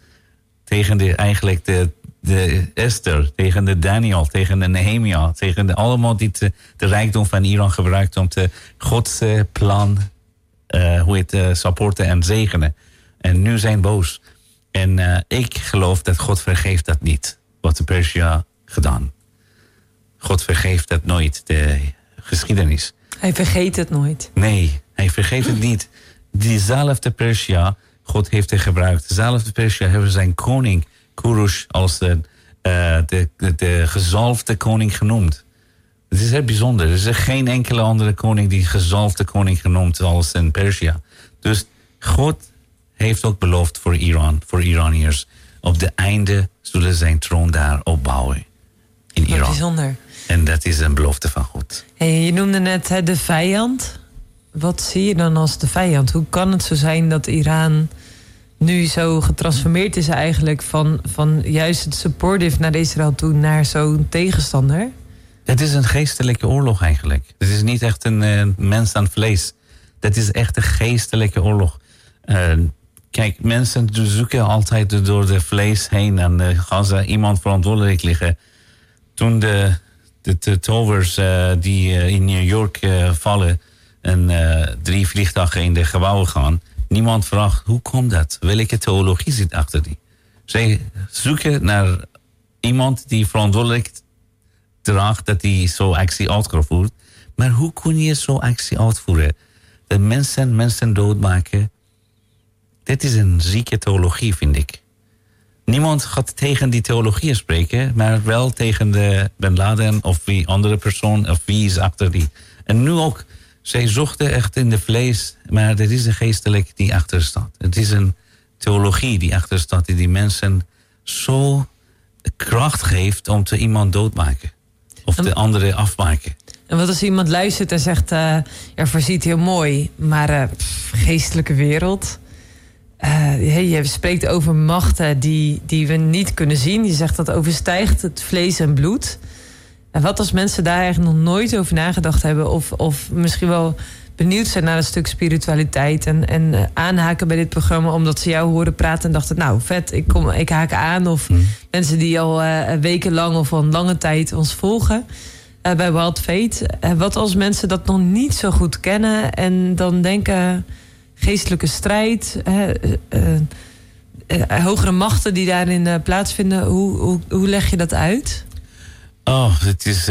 Tegen de, eigenlijk de, de Esther, tegen de Daniel, tegen de Nehemia, tegen de, allemaal die te, de rijkdom van Iran gebruikt om te Gods plan, uh, hoe het uh, supporten en zegenen. En nu zijn boos. En uh, ik geloof dat God vergeeft dat niet, wat de Persia gedaan. God vergeeft dat nooit, de geschiedenis. Hij vergeet het nooit. Nee, hij vergeet het niet. Diezelfde Persia, God heeft hij gebruikt. Dezelfde Persia hebben zijn koning, Kurush, als de, uh, de, de, de gezalfde koning genoemd. Het is heel bijzonder. Er is geen enkele andere koning die gezalfde koning genoemd als in Persia. Dus God heeft ook beloofd voor Iran, voor Iraniërs. Op de einde zullen zijn troon daar opbouwen. In Iran. Bijzonder. En dat is een belofte van God. Hey, je noemde net hè, de vijand. Wat zie je dan als de vijand? Hoe kan het zo zijn dat Iran nu zo getransformeerd is eigenlijk van, van juist het supportive naar Israël toe naar zo'n tegenstander? Het is een geestelijke oorlog eigenlijk. Het is niet echt een uh, mens aan vlees. Dat is echt een geestelijke oorlog. Uh, kijk, mensen zoeken altijd door de vlees heen en uh, gaan ze iemand verantwoordelijk liggen. Toen de, de, de tovers die in New York vallen en drie vliegtuigen in de gebouwen gaan, niemand vraagt hoe komt dat? Welke theologie zit achter die? Zij zoeken naar iemand die verantwoordelijk draagt dat hij zo'n actie uitvoert. Maar hoe kun je zo'n actie uitvoeren? De mensen mensen doodmaken. Dit is een zieke theologie, vind ik. Niemand gaat tegen die theologie spreken, maar wel tegen de Ben Laden of wie andere persoon of wie is achter die. En nu ook, zij zochten echt in de vlees, maar er is een geestelijk die achter staat. Het is een theologie die achter staat, die die mensen zo kracht geeft om te iemand doodmaken. Of de andere afmaken. En wat als iemand luistert en zegt, uh, ja, voorziet heel mooi, maar uh, pff, geestelijke wereld. Uh, je spreekt over machten die, die we niet kunnen zien. Je zegt dat overstijgt het vlees en bloed. En wat als mensen daar eigenlijk nog nooit over nagedacht hebben, of, of misschien wel benieuwd zijn naar een stuk spiritualiteit en, en aanhaken bij dit programma omdat ze jou horen praten en dachten, nou vet, ik, kom, ik haak aan. Of mm. mensen die al uh, wekenlang of al een lange tijd ons volgen uh, bij Wild Fate. Uh, wat als mensen dat nog niet zo goed kennen en dan denken geestelijke strijd, hogere machten die daarin plaatsvinden, hoe, hoe, hoe leg je dat uit? Oh, het is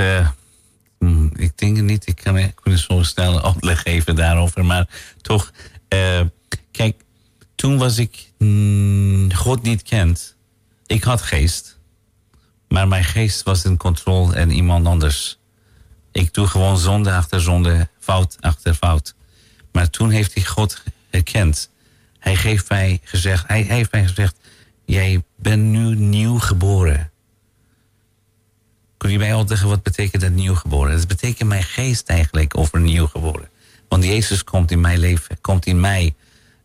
Hmm, ik denk het niet. Ik kan ik zo snel uitleg geven daarover. Maar toch, uh, kijk, toen was ik mm, God niet kent. Ik had geest. Maar mijn geest was in controle en iemand anders. Ik doe gewoon zonde achter zonde, fout achter fout. Maar toen heeft hij God herkend. Hij heeft mij gezegd, hij heeft mij gezegd, jij bent nu nieuw geboren. Kun je mij al zeggen wat betekent dat nieuw geboren? Dat betekent mijn geest eigenlijk over nieuw geboren. Want Jezus komt in mijn leven, komt in mij.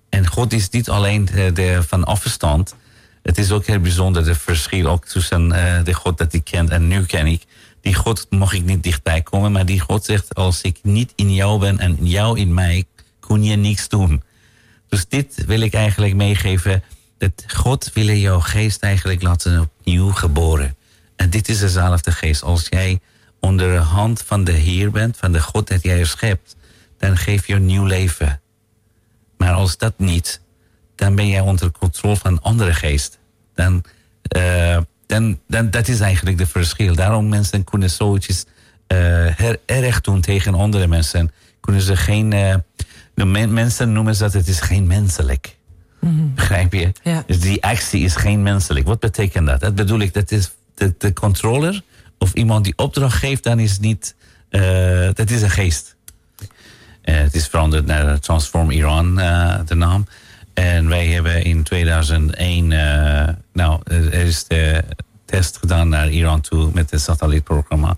En God is niet alleen de, de van afstand. Het is ook heel bijzonder, de verschil ook tussen uh, de God dat ik ken en nu ken ik. Die God mag ik niet dichtbij komen, maar die God zegt, als ik niet in jou ben en jou in mij, kun je niks doen. Dus dit wil ik eigenlijk meegeven, dat God wil jouw geest eigenlijk laten opnieuw geboren. En dit is dezelfde geest. Als jij onder de hand van de Heer bent, van de God dat jij schept, dan geef je een nieuw leven. Maar als dat niet, dan ben jij onder controle van een andere geest. Dan, uh, dan, dan, dat is eigenlijk de verschil. Daarom mensen kunnen zoiets uh, erg doen tegen andere mensen. Kunnen ze geen, uh, de men, mensen noemen ze dat het is geen menselijk. Mm -hmm. Begrijp je? Ja. Dus die actie is geen menselijk. Wat betekent dat? Dat bedoel ik, dat is de, controller of iemand die opdracht geeft, dan is het niet. Dat is een geest. Uh, het is veranderd naar Transform Iran, uh, de naam. En wij hebben in 2001, uh, nou, er is de test gedaan naar Iran toe met het satellietprogramma.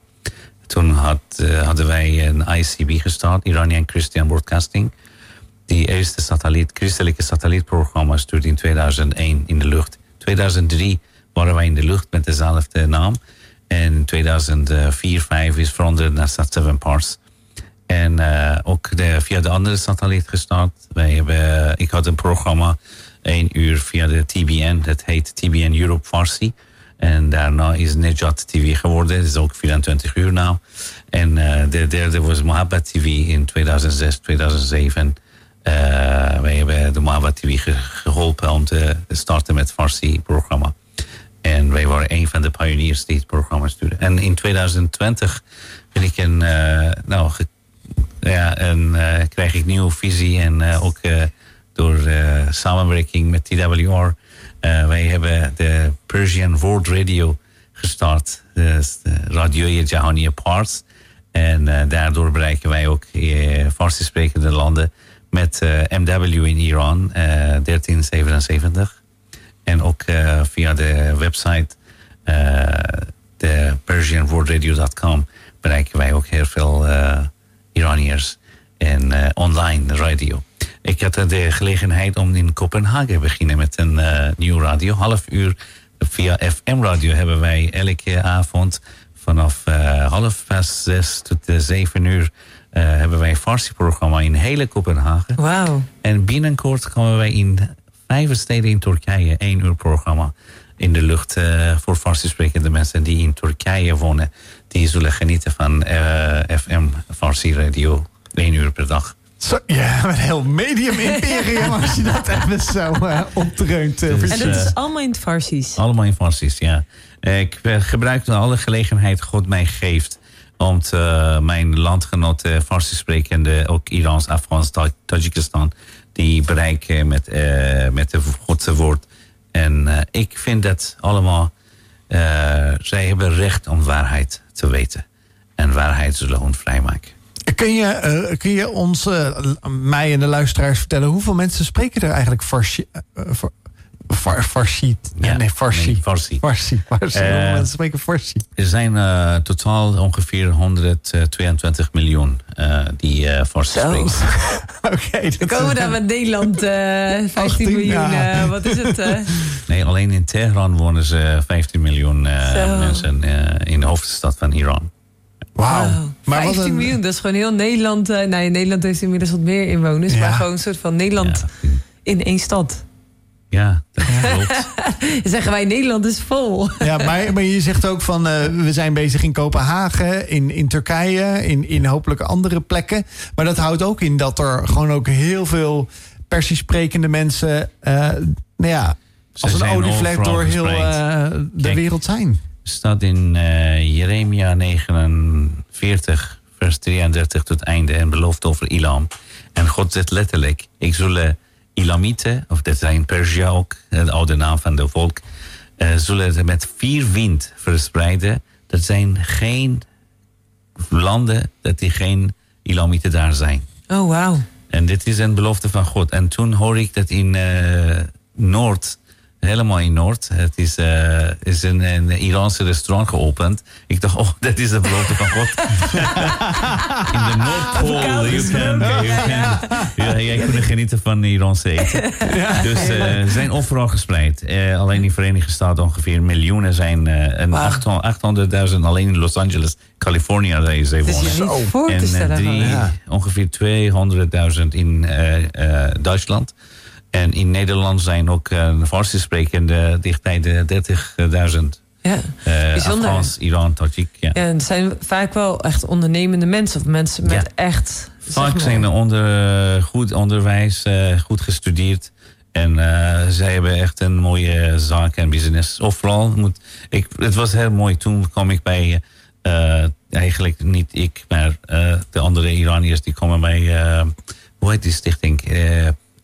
Toen had, hadden wij een ICB gestart, Iranian Christian Broadcasting. Die eerste satelliet, christelijke satellietprogramma stuurde in 2001 in de lucht. 2003 waren wij in de lucht met dezelfde naam. En in 2004, 5 is veranderd naar Sat7 Parts. En uh, ook via de andere satelliet gestart. Wij hebben, ik had een programma, één uur via de TBN. Dat heet TBN Europe Farsi. En daarna is Nejat TV geworden. Dat is ook 24 uur nou. En uh, de derde was Mohabbat TV in 2006, 2007. Uh, wij hebben de Mohabbat TV ge geholpen om te starten met Farsi-programma. En wij waren een van de pioniers die het programma stuurden. En in 2020 ben ik een, uh, nou, ja, en uh, krijg ik nieuwe visie en uh, ook door samenwerking met TWR. wij hebben de Persian World Radio gestart, dus Radio Jahaniya Parts. En daardoor bereiken wij ook Farsi sprekende landen met MW in Iran, 1377. En ook via de website de PersianWorldRadio.com bereiken wij ook heel veel Iraniërs en uh, online radio. Ik had de gelegenheid om in Kopenhagen te beginnen met een uh, nieuw radio. Half uur via FM-radio hebben wij elke avond vanaf uh, half past zes tot zeven uur hebben wij een Farsi-programma in hele Kopenhagen. Wauw. En binnenkort komen wij in vijf steden in Turkije één uur programma in de lucht voor Farsi sprekende mensen die in Turkije wonen die zullen genieten van uh, FM Farsi Radio één uur per dag. Zo, ja, een heel medium imperium als je dat even zo uh, opdreunt. Uh, en dat is allemaal in het Farsi's? Allemaal in Farsi's, ja. Ik gebruik alle gelegenheid God mij geeft om te, mijn landgenoten Farsi sprekende, ook Irans, Afghans, Tajikistan, die bereiken met, met het Godse woord. En ik vind dat allemaal, zij hebben recht om waarheid te weten. En waarheid zullen ons vrijmaken. Kun je, uh, kun je ons, uh, mij en de luisteraars vertellen... hoeveel mensen spreken er eigenlijk Farsi? Far, farsi. Ja, nee, Farsi. Nee, farsi. Farsi. farsi. spreken Farsi? Er zijn totaal ongeveer 122 miljoen die Farsi spreken. Oké. Okay, we komen daar met Nederland 15 18, miljoen. Ja. wat is het? Nee, alleen in Teheran wonen ze 15 miljoen mensen in de hoofdstad van Iran. Wauw. Wow. Maar 15 een... miljoen, dat is gewoon heel Nederland. Uh, nou, Nederland heeft inmiddels wat meer inwoners. Ja. Maar gewoon een soort van Nederland ja. in één stad. Ja, dat klopt. zeggen wij, Nederland is vol. ja, maar, maar je zegt ook van, uh, we zijn bezig in Kopenhagen, in, in Turkije, in, in hopelijk andere plekken. Maar dat houdt ook in dat er gewoon ook heel veel Persisch sprekende mensen, uh, nou ja, als een olievlek door heel de Kijk, wereld zijn staat in uh, Jeremia 49, vers 33 tot het einde en belooft over Ilam. En God zegt letterlijk, ik zullen Ilamieten, of dat zijn Persia ook, de oude naam van de volk, uh, zullen ze met vier wind verspreiden. Dat zijn geen landen dat die geen Ilamieten daar zijn. Oh, wauw. En dit is een belofte van God. En toen hoor ik dat in uh, Noord helemaal in Noord. Het is, uh, is een, een Iraanse restaurant geopend. Ik dacht, oh, dat is de belofte van God. in de Noordpool. Ja, jij kunt genieten van Iraanse eten. Ja. Dus uh, ze zijn overal gespreid. Uh, alleen in Verenigde Staten ongeveer miljoenen zijn. en wow. 800.000 alleen in Los Angeles, Californië. Daar ze wonen. en drie, ja. ongeveer 200.000 in Duitsland. En in Nederland zijn ook uh, Farsi sprekende dichtbij de 30.000. Ja, uh, Afghans, Iran, Tajik. Ja. ja, het zijn vaak wel echt ondernemende mensen of mensen met ja. echt. Vaak zijn onder goed onderwijs, uh, goed gestudeerd. En uh, zij hebben echt een mooie zaak en business. Of vooral, moet, ik, het was heel mooi. Toen kwam ik bij, eigenlijk niet ik, maar de andere Iraniërs die komen bij, hoe heet die stichting?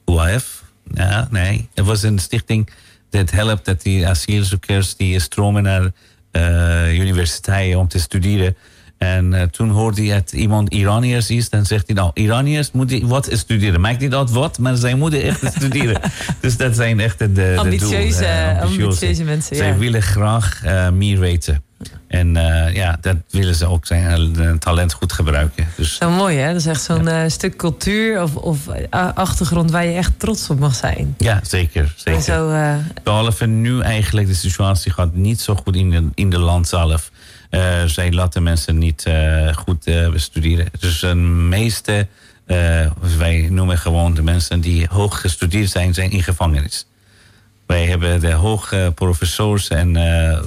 UAF. Ja, nee. Het was een stichting dat helpt dat die asielzoekers die stromen naar uh, universiteiten om te studeren. En uh, toen hoorde hij dat iemand Iraniërs is. Dan zegt hij nou, Iraniërs moeten wat studeren. Maakt niet uit wat, maar zij moeten echt studeren. dus dat zijn echt de, de ambitieuze, doel, uh, ambitieuze mensen. Zij ja. willen graag meer weten. En ja, dat willen ze ook zijn talent goed gebruiken. Dus, Zo mooi hè? Dat is echt zo'n ja. stuk cultuur of, of, achtergrond waar je echt trots op mag zijn. Ja, zeker. zeker. Zo, Behalve nu eigenlijk, de situatie gaat niet zo goed in de, in de land zelf. Uh, zij laten mensen niet uh, goed uh, bestuderen. Dus de meeste, wij noemen gewoon de mensen die hoog gestudeerd zijn, zijn in gevangenis. Wij hebben de hoge professors en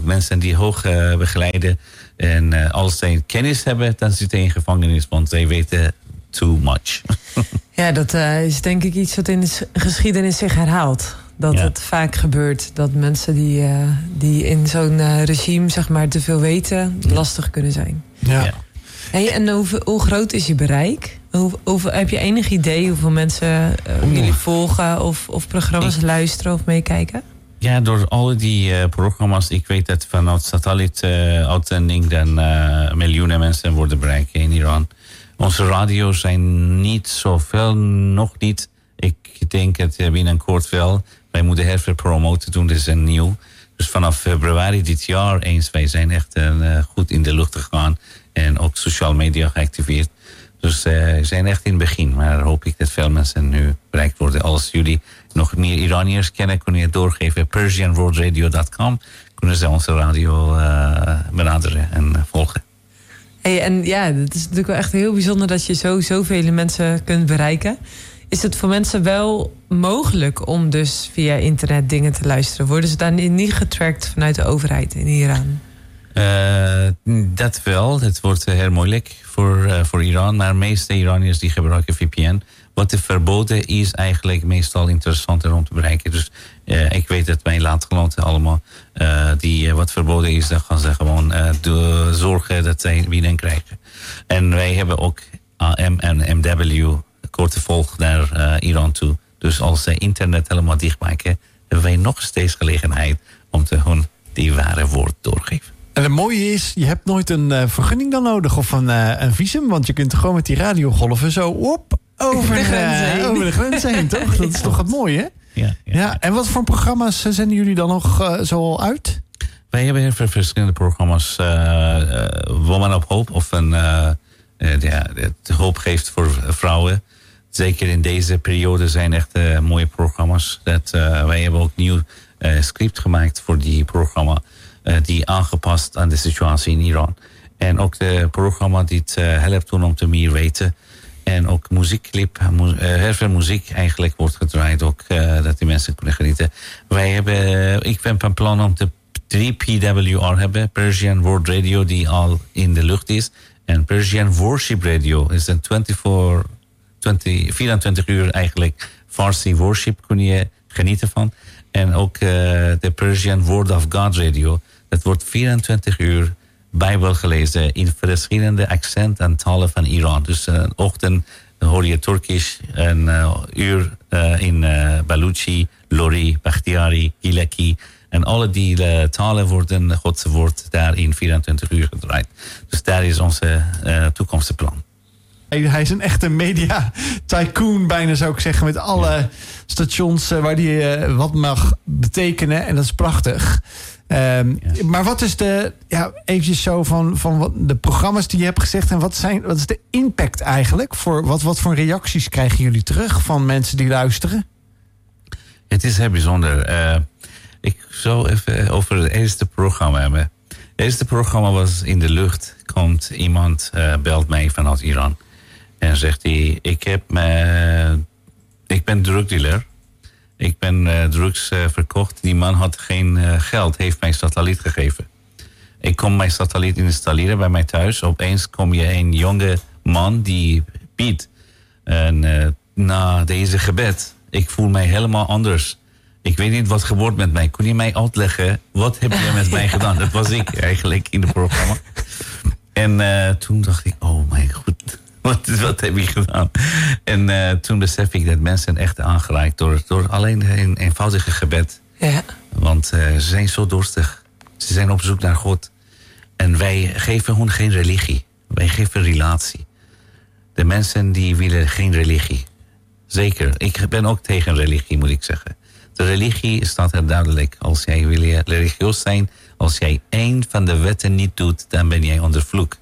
mensen die hoog begeleiden. En als zij kennis hebben, dan zitten ze in gevangenis, want zij weten too much. ja, dat is denk ik iets wat in de geschiedenis zich herhaalt dat ja. het vaak gebeurt dat mensen die, uh, die in zo'n uh, regime zeg maar te veel weten, ja. lastig kunnen zijn. Ja. ja. Hey, en hoe, hoe, groot is je bereik? Hoe, hoe, heb je enig idee hoeveel mensen uh, jullie volgen of, of programma's ik, luisteren of meekijken? Ja, door al die programma's. Ik weet dat vanuit satelliet-uitzending dan miljoenen mensen worden bereikt in Iran. Onze radio's zijn niet zoveel, nog niet. Ik denk dat binnenkort wel. Wij moeten heel veel promoten doen, dit is een nieuw. Dus vanaf februari dit jaar eens, wij zijn echt goed in de lucht gegaan. En ook social media geactiveerd. Dus uh, we zijn echt in het begin. Maar hoop ik dat veel mensen nu bereikt worden. Als jullie nog meer Iraniërs kennen, kunnen je het doorgeven. PersianWorldRadio.com kunnen ze onze radio uh, benaderen en volgen. Hey, en ja, het is natuurlijk wel echt heel bijzonder dat je zo zoveel mensen kunt bereiken is het voor mensen wel mogelijk om dus via internet dingen te luisteren? Worden ze daar niet getrackt vanuit de overheid in Iran? Uh, dat wel. Het wordt heel moeilijk voor, uh, voor Iran. Maar de meeste Iraniërs die gebruiken VPN. Wat er verboden is eigenlijk meestal interessanter om te bereiken. Dus ik weet dat mijn laatgenoten allemaal... die wat verboden is, dan gaan ze gewoon zorgen dat zij binnen krijgen. En wij hebben ook AM en MW korte volg naar Iran toe. Dus als ze internet helemaal dichtmaken, hebben wij nog steeds gelegenheid om te hun die ware woord doorgeven. En het mooie is, je hebt nooit een uh, vergunning dan nodig of een, uh, een visum, want je kunt gewoon met die radiogolven zo op over de grens heen, over de grens heen toch? Dat is toch het mooie, hè? Ja, ja. ja en wat voor programma's zenden jullie dan nog uh, zo al uit? Wij hebben heel veel verschillende programma's. Woman op Hoop, of een ja, het hoop geeft voor vrouwen zeker in deze periode zijn echt uh, mooie programma's. Dat, uh, wij hebben ook nieuw uh, script gemaakt voor die programma. Die aangepast aan de situatie in Iran. En ook de programma die het helpt doen om te meer weten. En ook muziekclip, heel veel muziek eigenlijk wordt gedraaid. Ook dat die mensen kunnen genieten. Wij hebben, ik ben van plan om de 3 PWR hebben. Persian World Radio die al in de lucht is. En Persian Worship Radio is een 24 20, 24 uur eigenlijk Farsi worship kun je genieten van. En ook uh, de Persian Word of God radio. Dat wordt 24 uur Bijbel gelezen in verschillende accenten en talen van Iran. Dus uh, ochtend hoor je Turkisch, een uh, uur in Baluchi, Lori, Bakhtiari, Gilaki. En alle die talen worden Gods woord daar in 24 uur gedraaid. Dus daar is onze toekomstplan. Hij is een echte media tycoon, bijna zou ik zeggen. Met alle stations waar hij uh, wat mag betekenen. En dat is prachtig. Um, ja. Maar wat is de, ja, eventjes zo van, van wat, de programma's die je hebt gezegd. En wat, zijn, wat is de impact eigenlijk? Voor, wat, wat voor reacties krijgen jullie terug van mensen die luisteren? Het is heel bijzonder. Uh, ik zou even over het eerste programma hebben. Het eerste programma was in de lucht. Komt iemand, uh, belt mij vanuit Iran. En zegt hij, ik, heb me, ik ben drugdealer. Ik ben uh, drugs uh, verkocht. Die man had geen uh, geld, heeft mij satelliet gegeven. Ik kom mijn satelliet installeren bij mij thuis. Opeens kom je een jonge man die biedt. En na deze gebed, ik voel mij helemaal anders. Ik weet niet wat gebeurt met mij. Kun je mij uitleggen, wat heb je met mij gedaan? Dat was ik eigenlijk in het programma. En toen dacht ik, oh mijn god wat, wat heb ik gedaan? En uh, toen besef ik dat mensen echt aangeraakt door, door alleen een eenvoudige gebed. Ja. Want uh, ze zijn zo dorstig. Ze zijn op zoek naar God. En wij geven hun geen religie. Wij geven relatie. De mensen die willen geen religie. Zeker, ik ben ook tegen religie, moet ik zeggen. De religie staat er duidelijk. Als jij wil religieus zijn, als jij één van de wetten niet doet, dan ben jij onder vloek.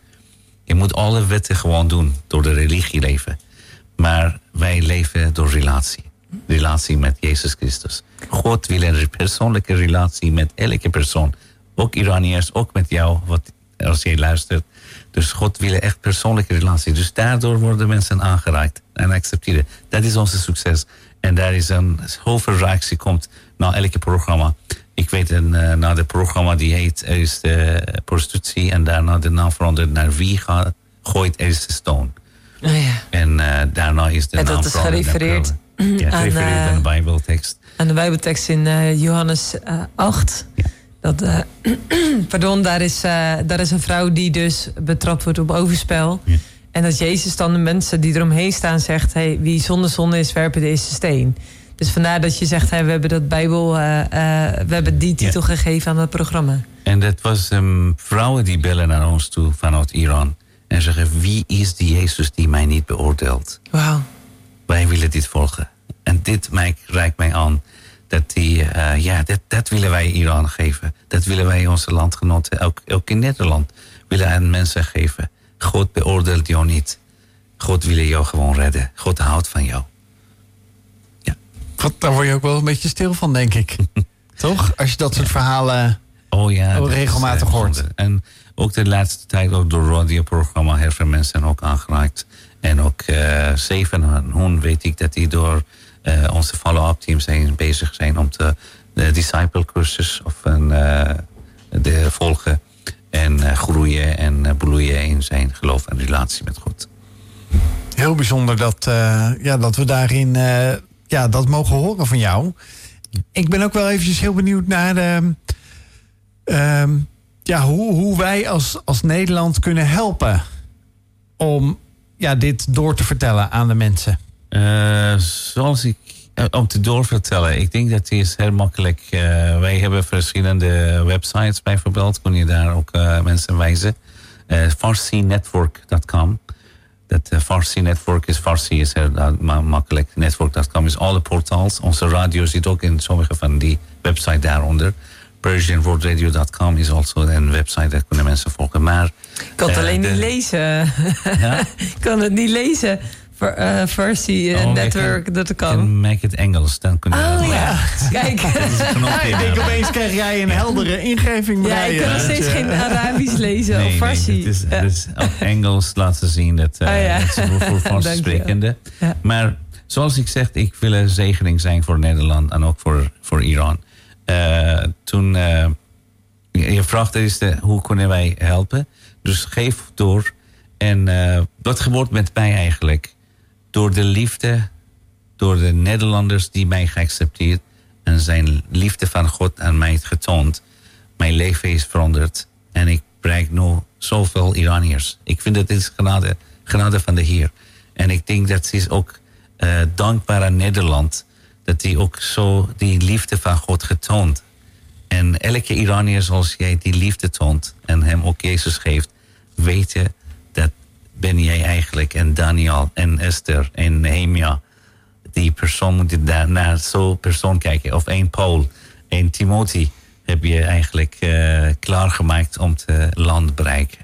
Je moet alle wetten gewoon doen, door de religie leven. Maar wij leven door relatie. Relatie met Jezus Christus. God wil een persoonlijke relatie met elke persoon. Ook Iraniërs, ook met jou, wat, als je luistert. Dus God wil echt persoonlijke relatie. Dus daardoor worden mensen aangeraakt en accepteren. Dat is onze succes. En daar is een zoveel reactie komt na elke programma. Ik weet een, uh, na het programma die heet is de prostitutie en daarna de naam veranderd naar wie gaat, gooit is de stone. Oh ja. En uh, daarna is de en naam dat is gerefereerd ja, aan, uh, aan de Bijbeltekst. aan de Bijbeltekst in Johannes 8. Ja. Dat, pardon, daar is, daar is een vrouw die dus betrapt wordt op overspel. Ja. En dat Jezus dan de mensen die eromheen staan zegt... Hey, wie zonder zonde is, werpen deze steen. Dus vandaar dat je zegt, hey, we hebben dat Bijbel... Uh, we hebben die titel gegeven aan het programma. En dat was um, vrouwen die bellen naar ons toe vanuit Iran. En zeggen, wie is die Jezus die mij niet beoordeelt? Wauw. Wij willen dit volgen. En dit reikt mij aan. Dat, die, uh, ja, dat, dat willen wij Iran geven. Dat willen wij onze landgenoten, ook, ook in Nederland, willen aan mensen geven. God beoordeelt jou niet. God wil jou gewoon redden. God houdt van jou. Wat, daar word je ook wel een beetje stil van, denk ik. Toch? Als je dat soort verhalen Oh ja, is, regelmatig eh, hoort. En ook de laatste tijd ook door radioprogramma heel veel mensen ook aangeraakt. En ook uh, zeven hun weet ik dat die door uh, onze follow-up team zijn bezig zijn om te, de disciple cursus of een, uh, de volgen en groeien en bloeien in zijn geloof en relatie met God. Heel bijzonder dat, ja, dat we daarin ja, dat mogen horen van jou. Ik ben ook wel eventjes heel benieuwd naar de, uh, ja, hoe, hoe wij als, als Nederland kunnen helpen om ja, dit door te vertellen aan de mensen. Uh, zoals ik uh, om te doorvertellen, ik denk dat die is heel makkelijk. Uh, wij hebben verschillende websites bijvoorbeeld, kun je daar ook mensen wijzen. Uh, FarsiNetwork.com. Dat uh, Farsi Network is Farsi is heel uh, makkelijk. Network.com is alle portaals. Onze radio zit ook in sommige van die website daaronder. PersianWorldRadio.com is also een website, daar kunnen mensen volgen. Maar, ik kan het uh, alleen de, niet lezen. Ja? ik kan het niet lezen. For, uh, Farsi uh, oh, Network.com. Make it Engels, dan kunnen we Oh ja, kijk. ik denk opeens krijg jij een heldere ingeving. Ja, ik kan nog steeds geen Arabisch lezen nee, of Farsi. Nee, het is, het is op Engels laten zien dat, uh, oh, ja. dat ze voor Farsi sprekende. Maar zoals ik zeg, ik wil een zegening zijn voor Nederland en ook voor, voor Iran. Uh, toen uh, je vraagt is de, hoe kunnen wij helpen? Dus geef door. En uh, wat gebeurt met mij eigenlijk? Door de liefde, door de Nederlanders die mij geaccepteerd en zijn liefde van God aan mij getoond. Mijn leven is veranderd en ik bereik nu zoveel Iraniërs. Ik vind dat dit is genade, genade van de Heer. En ik denk dat ze is ook uh, dankbaar aan Nederland dat hij ook zo die liefde van God getoond. En elke Iranier zoals jij die liefde toont en hem ook Jezus geeft, weten ben jij eigenlijk en Daniel en Esther en Nehemia. Die persoon moet daar naar zo'n persoon kijken. Of één Paul, één Timothy heb je eigenlijk uh, klaargemaakt om te land bereiken.